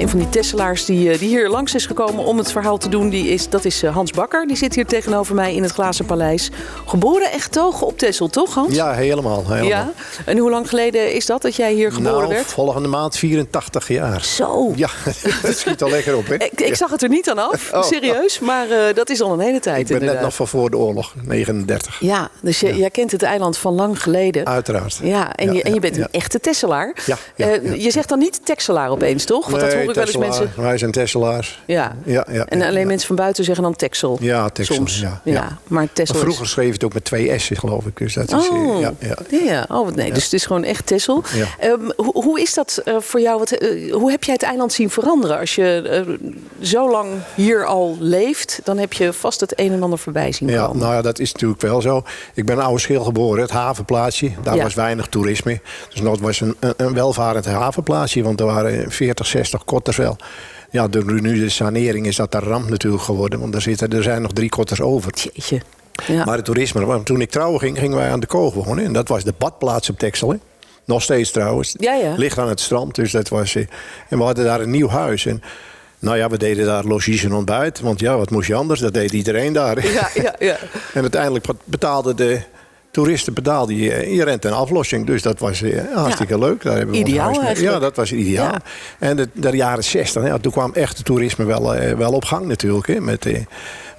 Een van die Tesselaars die, eh, die hier langs is gekomen om het verhaal te doen, die is, dat is eh, Hans Bakker. Die zit hier tegenover mij in het Glazen Paleis. Geboren en getogen op Tessel, toch Hans? Ja, helemaal. helemaal. Ja? En hoe lang geleden is dat dat jij hier geboren nou, werd? volgende maand 84 jaar. Zo. Ja, dat schiet al lekker op, hè? Ik, ik zag het er niet aan af, oh. serieus. Maar uh, dat is al een hele tijd, Ik ben net nog van voor de oorlog, 39. Ja, dus je, jij kent het eiland van lang geleden. Uiteraard. Ja, en, je, en je bent een echte Tesselaar. Ja. Uh, je zegt dan niet Texelaar opeens, toch? Want dat hoor ik wel eens mensen... Wij zijn Tesselaars. Ja. Ja, ja, en alleen mensen van buiten zeggen dan Texel. Ja, Texel. Soms. Ja, ja. Maar Texel maar vroeger schreef het ook met twee S'en, geloof ik. Dus dat is, oh. ja, ja. ja. Oh, nee. Dus het is gewoon echt Texel. Um, hoe, hoe, is dat uh, voor jou? Wat, uh, hoe heb jij het eiland zien veranderen? Als je uh, zo lang hier al leeft, dan heb je vast het een en ander voorbij zien ja, komen. Nou ja, dat is natuurlijk wel zo. Ik ben in Oude Schil geboren, het havenplaatsje. Daar was weinig toerisme. Dus dat was een, een, een welvarend havenplaatsje. Want er waren 40, 60 kotters wel. Ja, door nu de sanering is dat een ramp natuurlijk geworden. Want er, zitten, er zijn nog drie kotters over. Jeetje. Ja. Maar het toerisme, want toen ik trouwen ging, gingen wij aan de koog wonen. En dat was de badplaats op Texel. Hè? Nog steeds trouwens. Ja, ja. Ligt aan het strand. Dus dat was, en we hadden daar een nieuw huis. En nou ja, we deden daar logies en ontbijt. Want ja, wat moest je anders? Dat deed iedereen daar. Ja, ja, ja. En uiteindelijk betaalde de toeristen betaalde je, je rent en aflossing. Dus dat was eh, hartstikke ja. leuk. Daar hebben we ideaal Ja, dat was ideaal. Ja. En de, de jaren 60, ja, toen kwam echt het toerisme wel, uh, wel op gang natuurlijk. Hè, met, uh,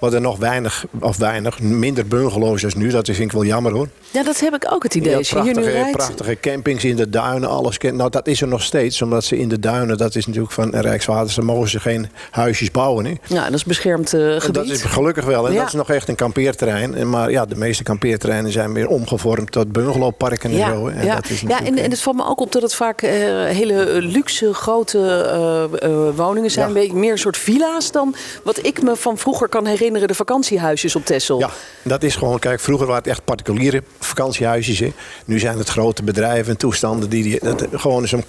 wat er nog weinig, of weinig, minder bungalows als nu. Dat vind ik wel jammer hoor. Ja, dat heb ik ook het idee. Ja, prachtige, rijdt. prachtige campings in de duinen, alles. Nou, dat is er nog steeds, omdat ze in de duinen, dat is natuurlijk van Rijkswaterstaat, mogen ze geen huisjes bouwen. Hè. Ja, dat is beschermd uh, gebied. Dat is gelukkig wel. En Ja. dat is nog echt een kampeerterrein. Maar ja, de meeste kampeerterreinen zijn weer omgevormd tot bungalowparken en zo. En ja. dat is ja en, en het valt me ook op dat het vaak eh, hele luxe, grote eh, eh, woningen zijn. Een beetje meer een soort villa's dan wat ik me van vroeger kan herinneren, de vakantiehuisjes op Texel. Ja, dat is gewoon, kijk, vroeger waren het echt particuliere vakantiehuisjes. Hè. Nu zijn het grote bedrijven en toestanden die, die dat, gewoon zo'n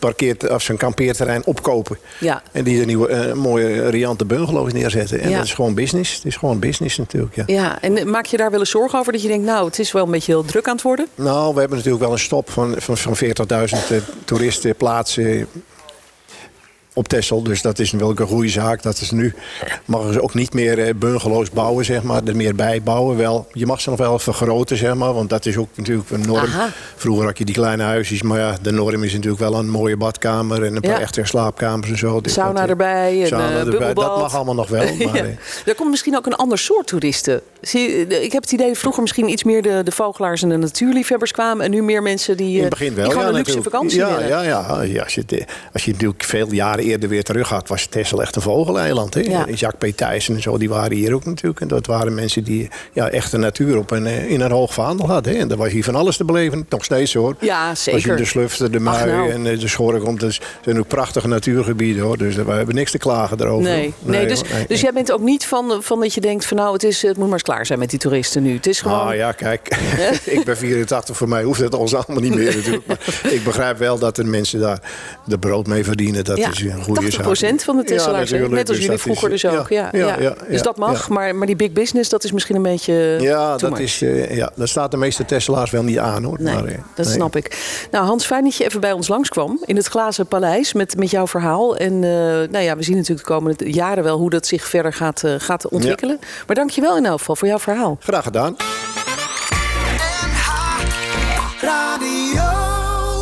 of zo'n kampeerterrein opkopen. Ja. En die er nieuwe eh, mooie riante bungalows neerzetten. En Ja. dat is gewoon business. Het is gewoon business natuurlijk. Ja. Ja, en maak je daar wel eens zorgen over dat je denkt, nou, het is wel een beetje heel druk aan het worden? Nou, we hebben natuurlijk wel een stop van, van, van 40.000 eh, toeristen plaatsen op Texel. Dus dat is wel een goede zaak. Dat is nu mogen ze ook niet meer eh, bungalows bouwen, zeg maar. Er meer bij bouwen. Wel, je mag ze nog wel vergroten, zeg maar. Want dat is ook natuurlijk een norm. Aha. Vroeger had je die kleine huisjes. Maar ja, de norm is natuurlijk wel een mooie badkamer. En een paar Ja. echte slaapkamers en zo. Sauna dat, erbij, eh, erbij. Dat mag allemaal nog wel. Maar, Ja. eh, Er komt misschien ook een ander soort toeristen. Zie, ik heb het idee vroeger misschien iets meer de, de vogelaars en de natuurliefhebbers kwamen. En nu meer mensen die, In eh, het begin wel. die gewoon ja, een luxe natuurlijk. vakantie ja, willen. ja, ja, ja. Als je, eh, als je natuurlijk veel jaren eerder weer terug gaat, was Texel echt een vogeleiland. Hè? Ja. Jacques P. Thijssen en zo, die waren hier ook natuurlijk. En dat waren mensen die ja, echt de natuur op een, eh, in een hoog vaandel hadden. Hè? En daar was hier van alles te beleven. Nog steeds hoor. Ja, Als je zeker. de Slufte, de Mui nou. en eh, de Schorre komt. Dus zijn ook prachtige natuurgebieden hoor. Dus we hebben niks te klagen daarover. Nee, nee, dus, hoor. Nee, dus jij bent ook niet van, van dat je denkt van nou, het, is, het moet maar eens klaar zijn met die toeristen nu. Het is gewoon... Ah ja, kijk, ik ben 84, voor mij hoeft het ons allemaal niet meer natuurlijk. Maar ik begrijp wel dat er mensen daar de brood mee verdienen. Dat ja, is een goede 80% zaak. van de Tesselaars, natuurlijk, net als jullie vroeger dus ook. Ja, ja, dus dat mag, ja. maar, maar die big business, dat is misschien een beetje Ja, dat, much. is, eh, ja, dat staat de meeste Tesla's wel niet aan hoor. Nee, maar, eh, dat snap ik. Nou, Hans, fijn dat je even bij ons langskwam in het Glazen Paleis met, met jouw verhaal. En eh, nou ja, we zien natuurlijk de komende jaren wel hoe dat zich verder gaat, gaat ontwikkelen. Maar dank je wel in elk geval voor jouw verhaal. Graag gedaan.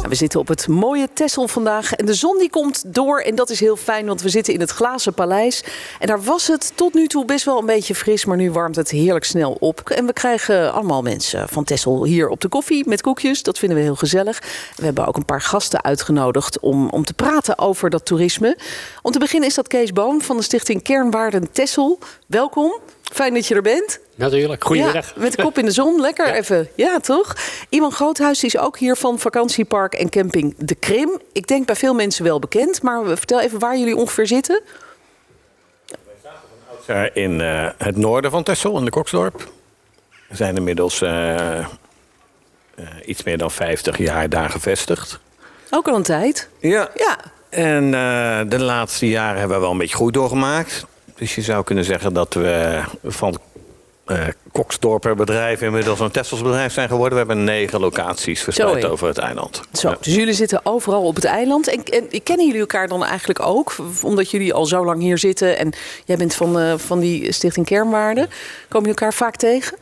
We zitten op het mooie Tessel vandaag en de zon die komt door. En dat is heel fijn, want we zitten in het Glazen Paleis. En daar was het tot nu toe best wel een beetje fris, maar nu warmt het heerlijk snel op. En we krijgen allemaal mensen van Tessel hier op de koffie met koekjes. Dat vinden we heel gezellig. We hebben ook een paar gasten uitgenodigd om, om te praten over dat toerisme. Om te beginnen is dat Kees Boon van de stichting Kernwaarden Tessel. Welkom. Fijn dat je er bent. Natuurlijk, goedemiddag. Ja, met de kop in de zon, lekker even. Ja, toch? Iwan Groothuis is ook hier van vakantiepark en camping De Krim. Ik denk bij veel mensen wel bekend, maar vertel even waar jullie ongeveer zitten. In eh, het noorden van Texel, in de Koksdorp. We zijn inmiddels eh, eh, iets meer dan 50 jaar daar gevestigd. Ook al een tijd. Ja. Ja. En eh, de laatste jaren hebben we wel een beetje groei doorgemaakt. Dus je zou kunnen zeggen dat we van eh Koksdorper bedrijf inmiddels een Tessels bedrijf zijn geworden. We hebben negen locaties verspreid over het eiland. Zo, Ja. dus jullie zitten overal op het eiland. En, en kennen jullie elkaar dan eigenlijk ook? Omdat jullie al zo lang hier zitten en jij bent van, eh, van die Stichting Kernwaarde. Komen jullie elkaar vaak tegen?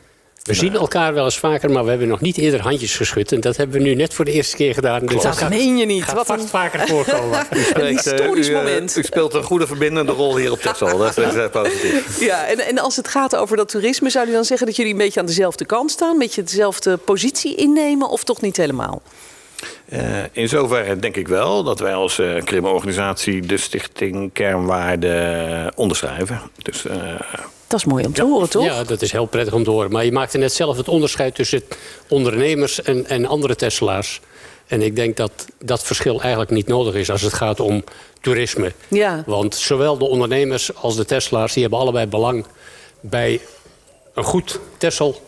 We zien elkaar wel eens vaker, maar we hebben nog niet eerder handjes geschud. En dat hebben we nu net voor de eerste keer gedaan. Dus Dat gaat, meen je niet. gaat Wat vast een, vaker voorkomen. een Spreekt, eh, historisch u, eh, moment. U speelt een goede verbindende rol hier op Texel. Dat is eh, positief. Ja, en, en als het gaat over dat toerisme, zou je dan zeggen dat jullie een beetje aan dezelfde kant staan? Een beetje dezelfde positie innemen of toch niet helemaal? Eh, in zoverre denk ik wel dat wij als eh organisatie de Stichting Kernwaarde onderschrijven. Dus eh, Dat is mooi om te horen, toch? Ja, dat is heel prettig om te horen. Maar je maakte net zelf het onderscheid tussen ondernemers en, en andere Tesla's. En ik denk dat dat verschil eigenlijk niet nodig is als het gaat om toerisme. Ja. Want zowel de ondernemers als de Tesla's die hebben allebei belang bij een goed Tessel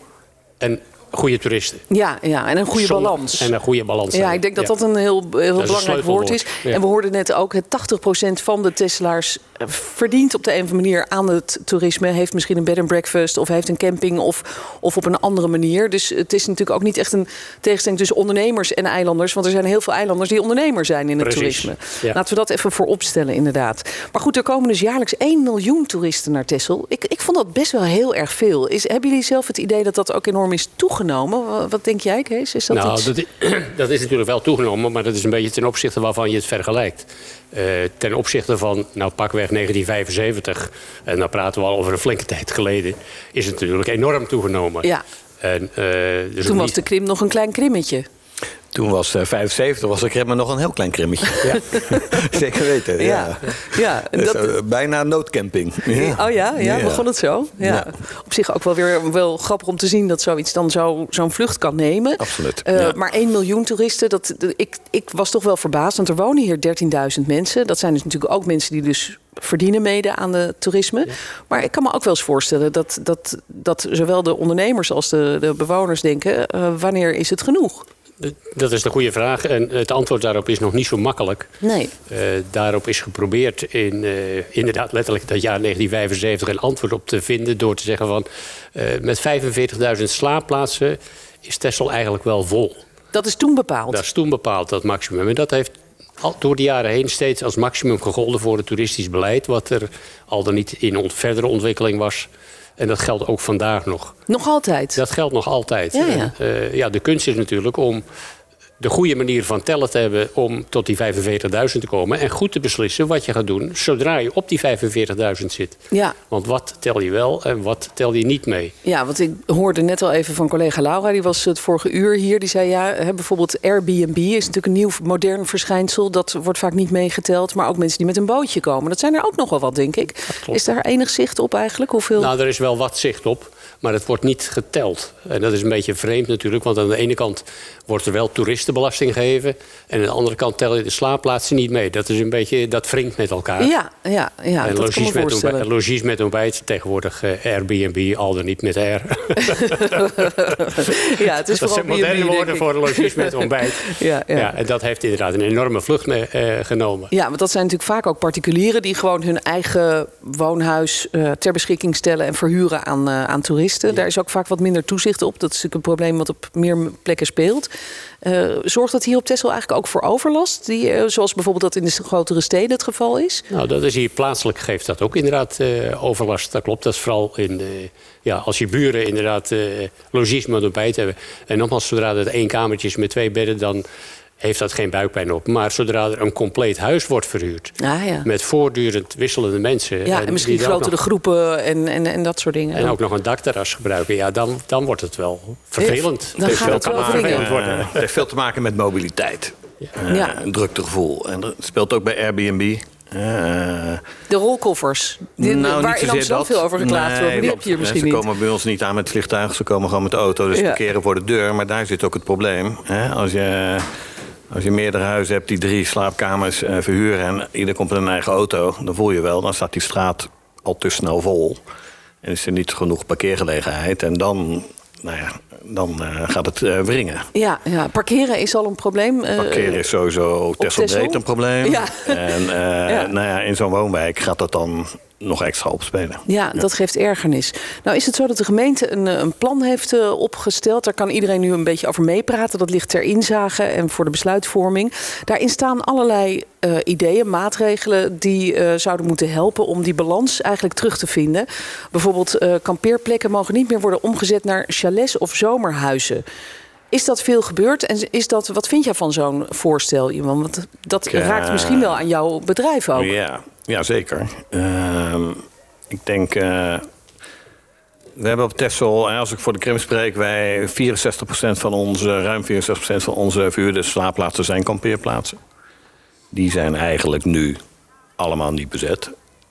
en goede toeristen. Ja, ja, en een goede Zonder- balans. En een goede balans. Ja, ik denk dat Ja. dat een heel, heel belangrijk woord is. ja. En we hoorden net ook, het 80% van de Tesla's verdient op de een of andere manier aan het toerisme. Heeft misschien een bed and breakfast of heeft een camping of, of op een andere manier. Dus het is natuurlijk ook niet echt een tegenstelling tussen ondernemers en eilanders. Want er zijn heel veel eilanders die ondernemer zijn in het Precies, toerisme. ja. Laten we dat even voor opstellen, inderdaad. Maar goed, er komen dus jaarlijks 1 miljoen toeristen naar Texel. Ik, ik vond dat best wel heel erg veel. Is, hebben jullie zelf het idee dat dat ook enorm is toegenomen? Wat, wat denk jij, Kees? Is dat nou, iets? dat is, dat is natuurlijk wel toegenomen, maar dat is een beetje ten opzichte waarvan je het vergelijkt. Eh, ten opzichte van, nou pakweg 1975, en dan praten we al over een flinke tijd geleden, is het natuurlijk enorm toegenomen. Ja. En, eh, dus Toen was niet- de krim nog een klein krimmetje. toen was eh, 75, was de krimmer nog een heel klein krimmetje. Ja. Zeker weten. Ja. Ja, ja. en Dus, dat, eh, bijna noodcamping. Ja. Oh ja, ja, Ja. begon het zo? Ja. Ja. Op zich ook wel weer wel grappig om te zien dat zoiets dan zo, zo'n vlucht kan nemen. Absoluut, Eh, ja. Maar 1 miljoen toeristen, dat, ik, ik was toch wel verbaasd. Want er wonen hier 13.000 mensen. Dat zijn dus natuurlijk ook mensen die dus verdienen mede aan de toerisme. Maar ik kan me ook wel eens voorstellen dat, dat, dat zowel de ondernemers als de, de bewoners denken... eh, wanneer is het genoeg? Dat is de goede vraag en het antwoord daarop is nog niet zo makkelijk. Nee. Eh, daarop is geprobeerd in eh, inderdaad letterlijk dat jaar 1975 een antwoord op te vinden door te zeggen van met 45.000 slaapplaatsen is Texel eigenlijk wel vol. Dat is toen bepaald. Dat is toen bepaald, dat maximum. En dat heeft al door de jaren heen steeds als maximum gegolden voor het toeristisch beleid, wat er al dan niet in ont- verdere ontwikkeling was. En dat geldt ook vandaag nog. Nog altijd. Dat geldt nog altijd. Ja, ja. En, eh, ja, de kunst is natuurlijk om de goede manier van tellen te hebben om tot die 45.000 te komen. En goed te beslissen wat je gaat doen zodra je op die 45.000 zit. Ja. Want wat tel je wel en wat tel je niet mee? Ja, want ik hoorde net al even van collega Laura, die was het vorige uur hier. Die zei ja, hè, bijvoorbeeld Airbnb is natuurlijk een nieuw modern verschijnsel. Dat wordt vaak niet meegeteld. Maar ook mensen die met een bootje komen. Dat zijn er ook nog wel wat, denk ik. Is daar enig zicht op eigenlijk? Hoeveel? Nou, er is wel wat zicht op, maar het wordt niet geteld. En dat is een beetje vreemd natuurlijk, want aan de ene kant wordt er wel toeristenbelasting gegeven. En aan de andere kant tel je de slaapplaatsen niet mee. Dat is een beetje, dat wringt met elkaar. ja, ja, ja en dat kan me logies met, ontbijt, logies met ontbijt, tegenwoordig eh, Airbnb, al dan niet met R. ja, het is dat zijn moderne woorden voor logies met ontbijt. Ja, ja. en dat heeft inderdaad een enorme vlucht mee, eh, genomen. Ja, want dat zijn natuurlijk vaak ook particulieren die gewoon hun eigen woonhuis eh, ter beschikking stellen en verhuren aan, aan toeristen. Daar is ook vaak wat minder toezicht op. Dat is natuurlijk een probleem wat op meer plekken speelt. Eh, zorgt dat hier op Texel eigenlijk ook voor overlast? Die, eh, zoals bijvoorbeeld dat in de grotere steden het geval is? Nou, dat is hier plaatselijk geeft dat ook inderdaad eh, overlast. Dat klopt. Dat is vooral in ja, als je buren inderdaad eh logies met ontbijt hebben. En nogmaals, zodra het één kamertje is met twee bedden, dan heeft dat geen buikpijn op. Maar zodra er een compleet huis wordt verhuurd, Ah, ja. met voortdurend wisselende mensen. Ja, en misschien die er grotere nog- groepen en, en, en dat soort dingen. En ook nog een dakterras gebruiken, ja, dan, dan wordt het wel vervelend. Dan gaat het wel worden. Eh, heeft veel te maken met mobiliteit. Eh, Ja. Een druktegevoel. En dat speelt ook bij Airbnb. Eh, De rolkoffers, die, nou, waar niet in Amsterdam dat. veel over geklaagd wordt, die Nee, heb je hier want, misschien Ze niet. komen bij ons niet aan met het vliegtuig, ze komen gewoon met de auto. Dus Ja. parkeren voor de deur. Maar daar zit ook het probleem. Hè? Als, je, als je meerdere huizen hebt die drie slaapkamers eh, verhuren... en ieder komt met een eigen auto, dan voel je wel... dan staat die straat al te snel vol. En is er niet genoeg parkeergelegenheid. En dan nou ja, dan eh, gaat het eh, wringen. Ja, ja, parkeren is al een probleem. Parkeren is sowieso Texel Texel? breed een probleem. Ja. En Ja. Nou ja, in zo'n woonwijk gaat dat dan nog extra opspelen. Ja, dat geeft ergernis. Nou is het zo dat de gemeente een, eh, een plan heeft eh, opgesteld. Daar kan iedereen nu een beetje over meepraten. Dat ligt ter inzage en voor de besluitvorming. Daarin staan allerlei eh, ideeën, maatregelen die zouden moeten helpen om die balans eigenlijk terug te vinden. Bijvoorbeeld kampeerplekken mogen niet meer worden omgezet naar chalets of zomerhuizen. Is dat veel gebeurd? En is dat, wat vind jij van zo'n voorstel? Want dat raakt misschien wel aan jouw bedrijf ook. Ja, ja zeker. Ehm, ik denk. eh, we hebben op Texel, als ik voor de Krim spreek, wij 64% van onze, ruim 64% van onze verhuurde slaapplaatsen zijn kampeerplaatsen. Die zijn eigenlijk nu allemaal niet bezet.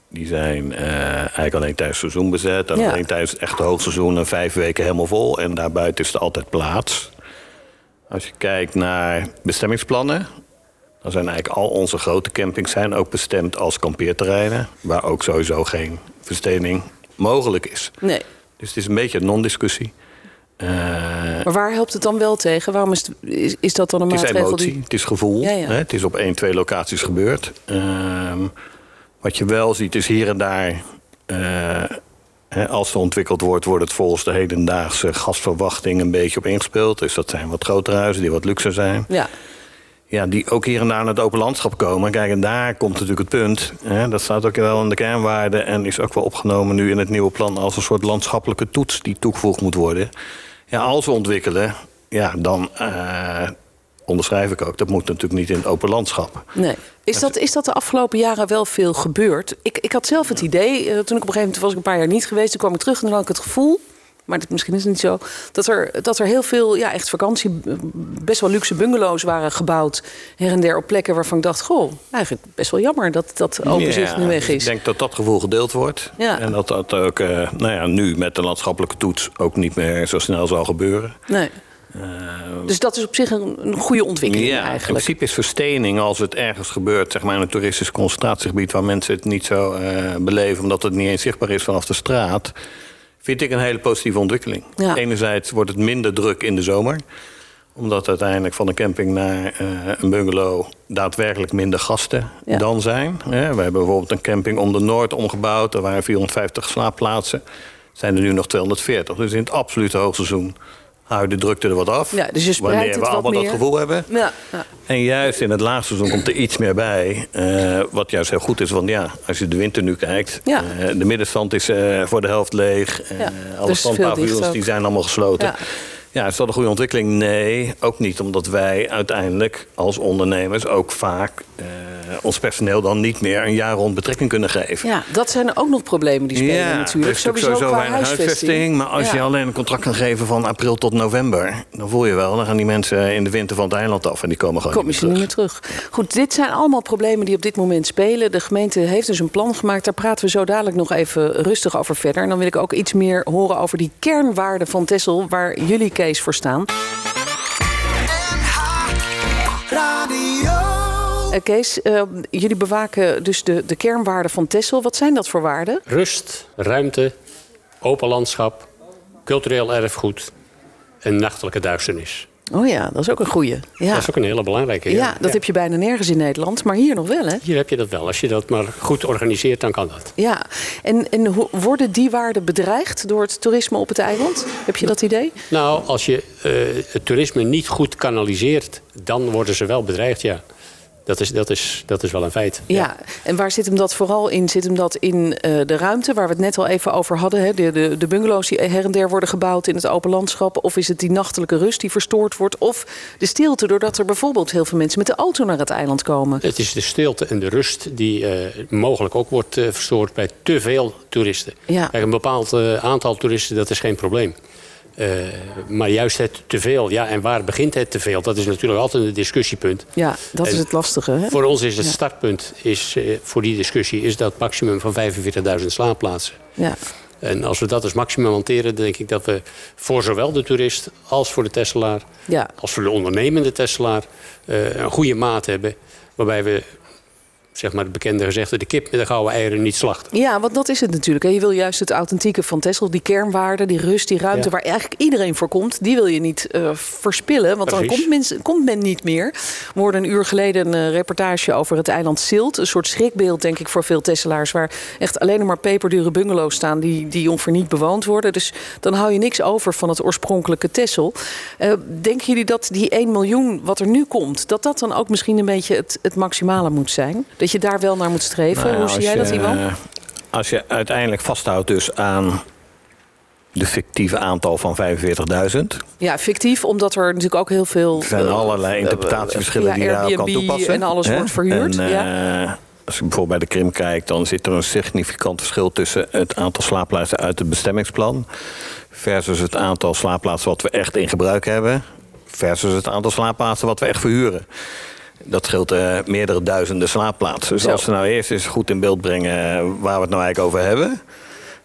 Die zijn eh, eigenlijk alleen tijdens het seizoen bezet. En Ja. alleen tijdens het echte hoogseizoen en vijf weken helemaal vol. En daarbuiten is er altijd plaats. Als je kijkt naar bestemmingsplannen, dan zijn eigenlijk al onze grote campings zijn ook bestemd als kampeerterreinen. Waar ook sowieso geen verstening mogelijk is. Nee. Dus het is een beetje een non-discussie. Eh, Maar waar helpt het dan wel tegen? Waarom is, het- is, is dat dan een het is maatregel emotie, die... het is gevoel. Ja, ja. Hè? Het is op één, twee locaties gebeurd. Ehm, wat je wel ziet is hier en daar... eh, hè, als er ontwikkeld wordt, wordt het volgens de hedendaagse gastverwachting een beetje op ingespeeld. Dus dat zijn wat grotere huizen die wat luxer zijn. Ja, Ja, die ook hier en daar naar het open landschap komen. Kijk, en daar komt natuurlijk het punt. Hè, dat staat ook wel in de kernwaarde en is ook wel opgenomen nu in het nieuwe plan als een soort landschappelijke toets die toegevoegd moet worden. Ja, als we ontwikkelen, ja, dan eh, onderschrijf ik ook. Dat moet natuurlijk niet in het open landschap. nee. Is dat, is dat de afgelopen jaren wel veel gebeurd? Ik, ik had zelf het idee, eh, toen ik op een gegeven moment was ik een paar jaar niet geweest, toen kwam ik terug en dan had ik het gevoel, maar dat, misschien is het niet zo, dat er, dat er heel veel, ja, echt vakantie, best wel luxe bungalows waren gebouwd, her en der op plekken waarvan ik dacht, goh, eigenlijk best wel jammer dat dat overzicht Ja, nu weg is. Ik denk dat dat gevoel gedeeld wordt. Ja. En dat dat ook eh, nou ja, nu met de landschappelijke toets ook niet meer zo snel zal gebeuren. Nee. dus dat is op zich een, een goede ontwikkeling Ja, in eigenlijk. principe is verstening als het ergens gebeurt, zeg maar in een toeristisch concentratiegebied waar mensen het niet zo eh, beleven omdat het niet eens zichtbaar is vanaf de straat, vind ik een hele positieve ontwikkeling. Ja. Enerzijds wordt het minder druk in de zomer, omdat uiteindelijk van een camping naar eh, een bungalow daadwerkelijk minder gasten Ja. dan zijn. We hebben bijvoorbeeld een camping om de Noord omgebouwd, er waren 450 slaapplaatsen, zijn er nu nog 240. Dus in het absolute hoogseizoen hou je de drukte er wat af. Ja, dus je wanneer het we wat allemaal dat gevoel hebben. Ja, ja. En juist in het laagseizoen komt er iets meer bij. eh, wat juist heel goed is. Want ja, als je de winter nu kijkt. Eh, de middenstand is eh, voor de helft leeg. alle dus die zijn allemaal gesloten. Ja. Is dat een goede ontwikkeling? Nee, ook niet. Omdat wij uiteindelijk als ondernemers ook vaak eh, ons personeel dan niet meer een jaar rond betrekking kunnen geven. ja, dat zijn ook nog problemen die spelen Ja, natuurlijk. er sowieso qua weinig huisvesting. Maar als Ja. je alleen een contract kan geven van april tot november... dan voel je wel, dan gaan die mensen in de winter van het eiland af... en die komen gewoon Kom niet meer niet meer terug. Goed, dit zijn allemaal problemen die op dit moment spelen. De gemeente heeft dus een plan gemaakt. Daar praten we zo dadelijk nog even rustig over verder. En dan wil ik ook iets meer horen over die kernwaarden van Tessel... waar jullie, Kees, voor staan. Eh, Kees, eh, jullie bewaken dus de, de kernwaarden van Tessel. Wat zijn dat voor waarden? Rust, ruimte, open landschap, cultureel erfgoed en nachtelijke duisternis. Oh ja, dat is ook een goeie. Ja, Dat is ook een hele belangrijke. ja, dat heb je bijna nergens in Nederland. Maar hier nog wel, hè? Hier heb je dat wel. Als je dat maar goed organiseert, dan kan dat. Ja, en, en worden die waarden bedreigd door het toerisme op het eiland? Heb je dat idee? Nou, als je eh, het toerisme niet goed kanaliseert, dan worden ze wel bedreigd, ja. Dat is, dat is, dat is wel een feit. Ja. en waar zit hem dat vooral in? Zit hem dat in eh, de ruimte, waar we het net al even over hadden? Hè? De, de, de bungalows die her en der worden gebouwd in het open landschap? Of is het die nachtelijke rust die verstoord wordt? Of de stilte, doordat er bijvoorbeeld heel veel mensen met de auto naar het eiland komen? Het is de stilte en de rust die eh, mogelijk ook wordt eh, verstoord bij te veel toeristen. Ja. Kijk, een bepaald aantal toeristen, dat is geen probleem. Eh, maar juist het te veel, ja, en waar begint het te veel? Dat is natuurlijk altijd een discussiepunt. Ja, dat is het lastige. Hè? Voor ons is het Ja. startpunt is, eh, voor die discussie is dat maximum van 45.000 slaapplaatsen. Ja. En als we dat als maximum hanteren, dan denk ik dat we voor zowel de toerist als voor de Tesselaar, Ja. als voor de ondernemende Tesselaar, eh, een goede maat hebben. Waarbij we zeg maar het bekende gezegde, de kip met de gouden eieren niet slachten. Ja, want dat is het natuurlijk. Je wil juist het authentieke van Tesla, die kernwaarden, die rust, die ruimte Ja. waar eigenlijk iedereen voor komt, die wil je niet eh, verspillen, want dan komt men, komt men niet meer. We hoorden een uur geleden een eh, reportage over het eiland Silt. Een soort schrikbeeld, denk ik, voor veel Tesselaars, waar echt alleen maar peperdure bungalows staan die, die ongeveer niet bewoond worden. Dus dan hou je niks over van het oorspronkelijke Tessel. Eh, denken jullie dat die 1 miljoen wat er nu komt, dat dat dan ook misschien een beetje het, het maximale moet zijn? Dat je daar wel naar moet streven? Nou Hoe zie jij dat, Iwan? eh, Als je uiteindelijk vasthoudt dus aan de fictieve aantal van 45.000. Ja, fictief, omdat er natuurlijk ook heel veel... Er zijn eh, allerlei interpretatieverschillen ja, die je daarop kan toepassen. en alles wordt verhuurd, En, ja. eh, Als je bijvoorbeeld bij de Krim kijkt, dan zit er een significant verschil tussen het aantal slaapplaatsen uit het bestemmingsplan versus het aantal slaapplaatsen wat we echt in gebruik hebben, versus het aantal slaapplaatsen wat we echt verhuren. Dat scheelt eh, meerdere duizenden slaapplaatsen. Dus als we nou eerst eens goed in beeld brengen waar we het nou eigenlijk over hebben,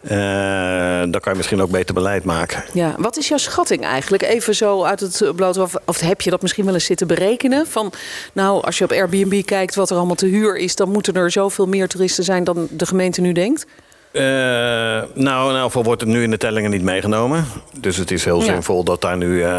eh, dan kan je misschien ook beter beleid maken. Ja, wat is jouw schatting eigenlijk? Even zo uit het bloot. Of, of heb je dat misschien wel eens zitten berekenen? Van, nou, als je op Airbnb kijkt wat er allemaal te huur is... dan moeten er zoveel meer toeristen zijn dan de gemeente nu denkt? Eh, nou, in elk geval wordt het nu in de tellingen niet meegenomen. Dus het is heel Ja. zinvol dat daar nu eh,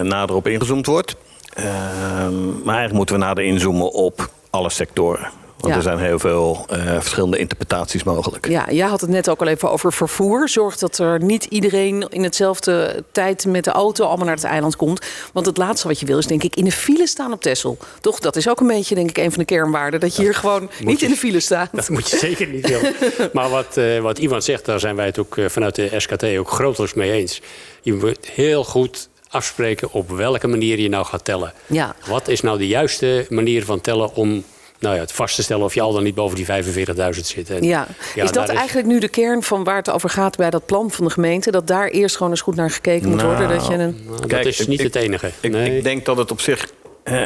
nader op ingezoomd wordt. Ehm, maar eigenlijk moeten we nader inzoomen op alle sectoren. Want Ja. er zijn heel veel eh, verschillende interpretaties mogelijk. Ja, jij had het net ook al even over vervoer. Zorg dat er niet iedereen in hetzelfde tijd met de auto allemaal naar het eiland komt. Want het laatste wat je wil is denk ik in de file staan op Texel. Toch? Dat is ook een beetje denk ik een van de kernwaarden. Dat je hier gewoon niet je- in de file staat. Dat moet je zeker niet willen. Maar wat, eh, wat Ivan zegt, daar zijn wij het ook eh, vanuit de SKT ook grootelijks mee eens. Je moet heel goed afspreken op welke manier je nou gaat tellen. Ja. Wat is nou de juiste manier van tellen om nou ja, het vast te stellen of je al dan niet boven die 45.000 zit. En Ja. is dat eigenlijk nu de kern van waar het over gaat bij dat plan van de gemeente? Dat daar eerst gewoon eens goed naar gekeken moet worden? Dat je een... Nou, Kijk, dat is niet ik- het enige. Ik, Nee. ik denk dat het op zich. eh,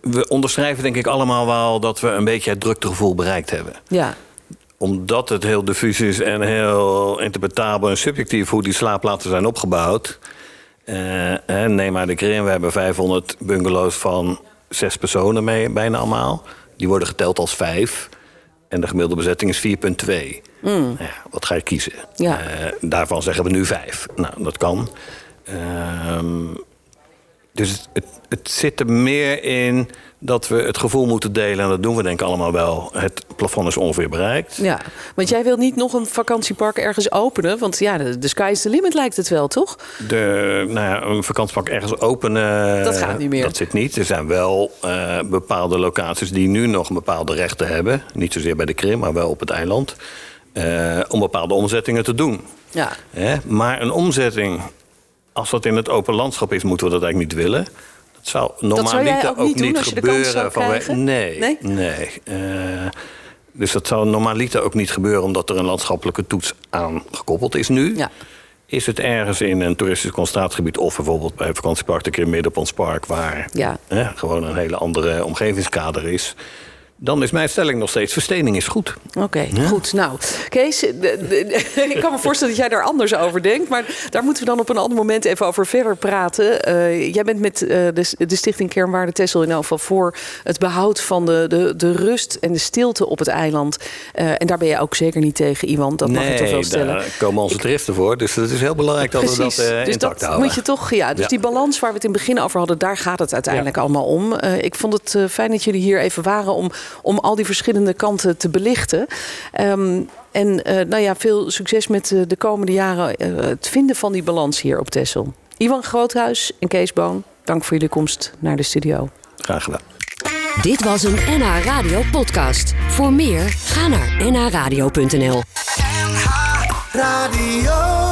we onderschrijven denk ik allemaal wel dat we een beetje het druktegevoel bereikt hebben. Ja. Omdat het heel diffuus is en heel interpretabel en subjectief hoe die slaapplaatsen zijn opgebouwd. Eh, hè, neem maar de Krim, we hebben 500 bungalows van zes personen mee, bijna allemaal. Die worden geteld als vijf. En de gemiddelde bezetting is 4,2. Ja, wat ga je kiezen? Ja. Eh, daarvan zeggen we nu vijf. Nou, dat kan. Ehm, dus het, het, het zit er meer in dat we het gevoel moeten delen. En dat doen we denk ik allemaal wel. Het plafond is ongeveer bereikt. ja, want jij wilt niet nog een vakantiepark ergens openen. Want ja, de, de sky is the limit lijkt het wel, toch? De, nou ja, een vakantiepark ergens openen. Dat gaat niet meer. Dat zit niet. Er zijn wel eh, bepaalde locaties die nu nog bepaalde rechten hebben. Niet zozeer bij de Krim, maar wel op het eiland. eh, om bepaalde omzettingen te doen. Ja. Hè? Maar een omzetting, als dat in het open landschap is, moeten we dat eigenlijk niet willen. Dat zou ook niet je de kans zou krijgen? Nee, Nee? nee. Eh, dus dat zou normaliter ook niet gebeuren, omdat er een landschappelijke toets aan gekoppeld is nu. Ja. Is het ergens in een toeristisch concentratiegebied of bijvoorbeeld bij een vakantiepark een keer midden op ons park, waar Ja. hè, gewoon een hele andere omgevingskader is, dan is mijn stelling nog steeds: verstening is goed. Oké, goed. Nou, Kees, de- de- ik kan me voorstellen dat jij daar anders over denkt. Maar daar moeten we dan op een ander moment even over verder praten. Eh, jij bent met eh, de, de Stichting Kernwaarde Tessel in elk geval voor het behoud van de, de, de rust en de stilte op het eiland. Eh, en daar ben je ook zeker niet tegen, Iwan. Dat mag ik toch wel stellen. daar komen onze toeristen voor. Dus het is heel belangrijk dat we dat dus intact dat houden. moet je toch, ja. Dus Ja. die balans waar we het in het begin over hadden, daar gaat het uiteindelijk allemaal om. Ik vond het fijn dat jullie hier even waren om, om al die verschillende kanten te belichten. Ehm, en eh, nou ja, veel succes met eh, de komende jaren eh, het vinden van die balans hier op Texel. Ivan Groothuis en Kees Boon, dank voor jullie komst naar de studio. Graag gedaan. Dit was een NH Radio podcast. Voor meer, ga naar nhradio.nl. NH Radio.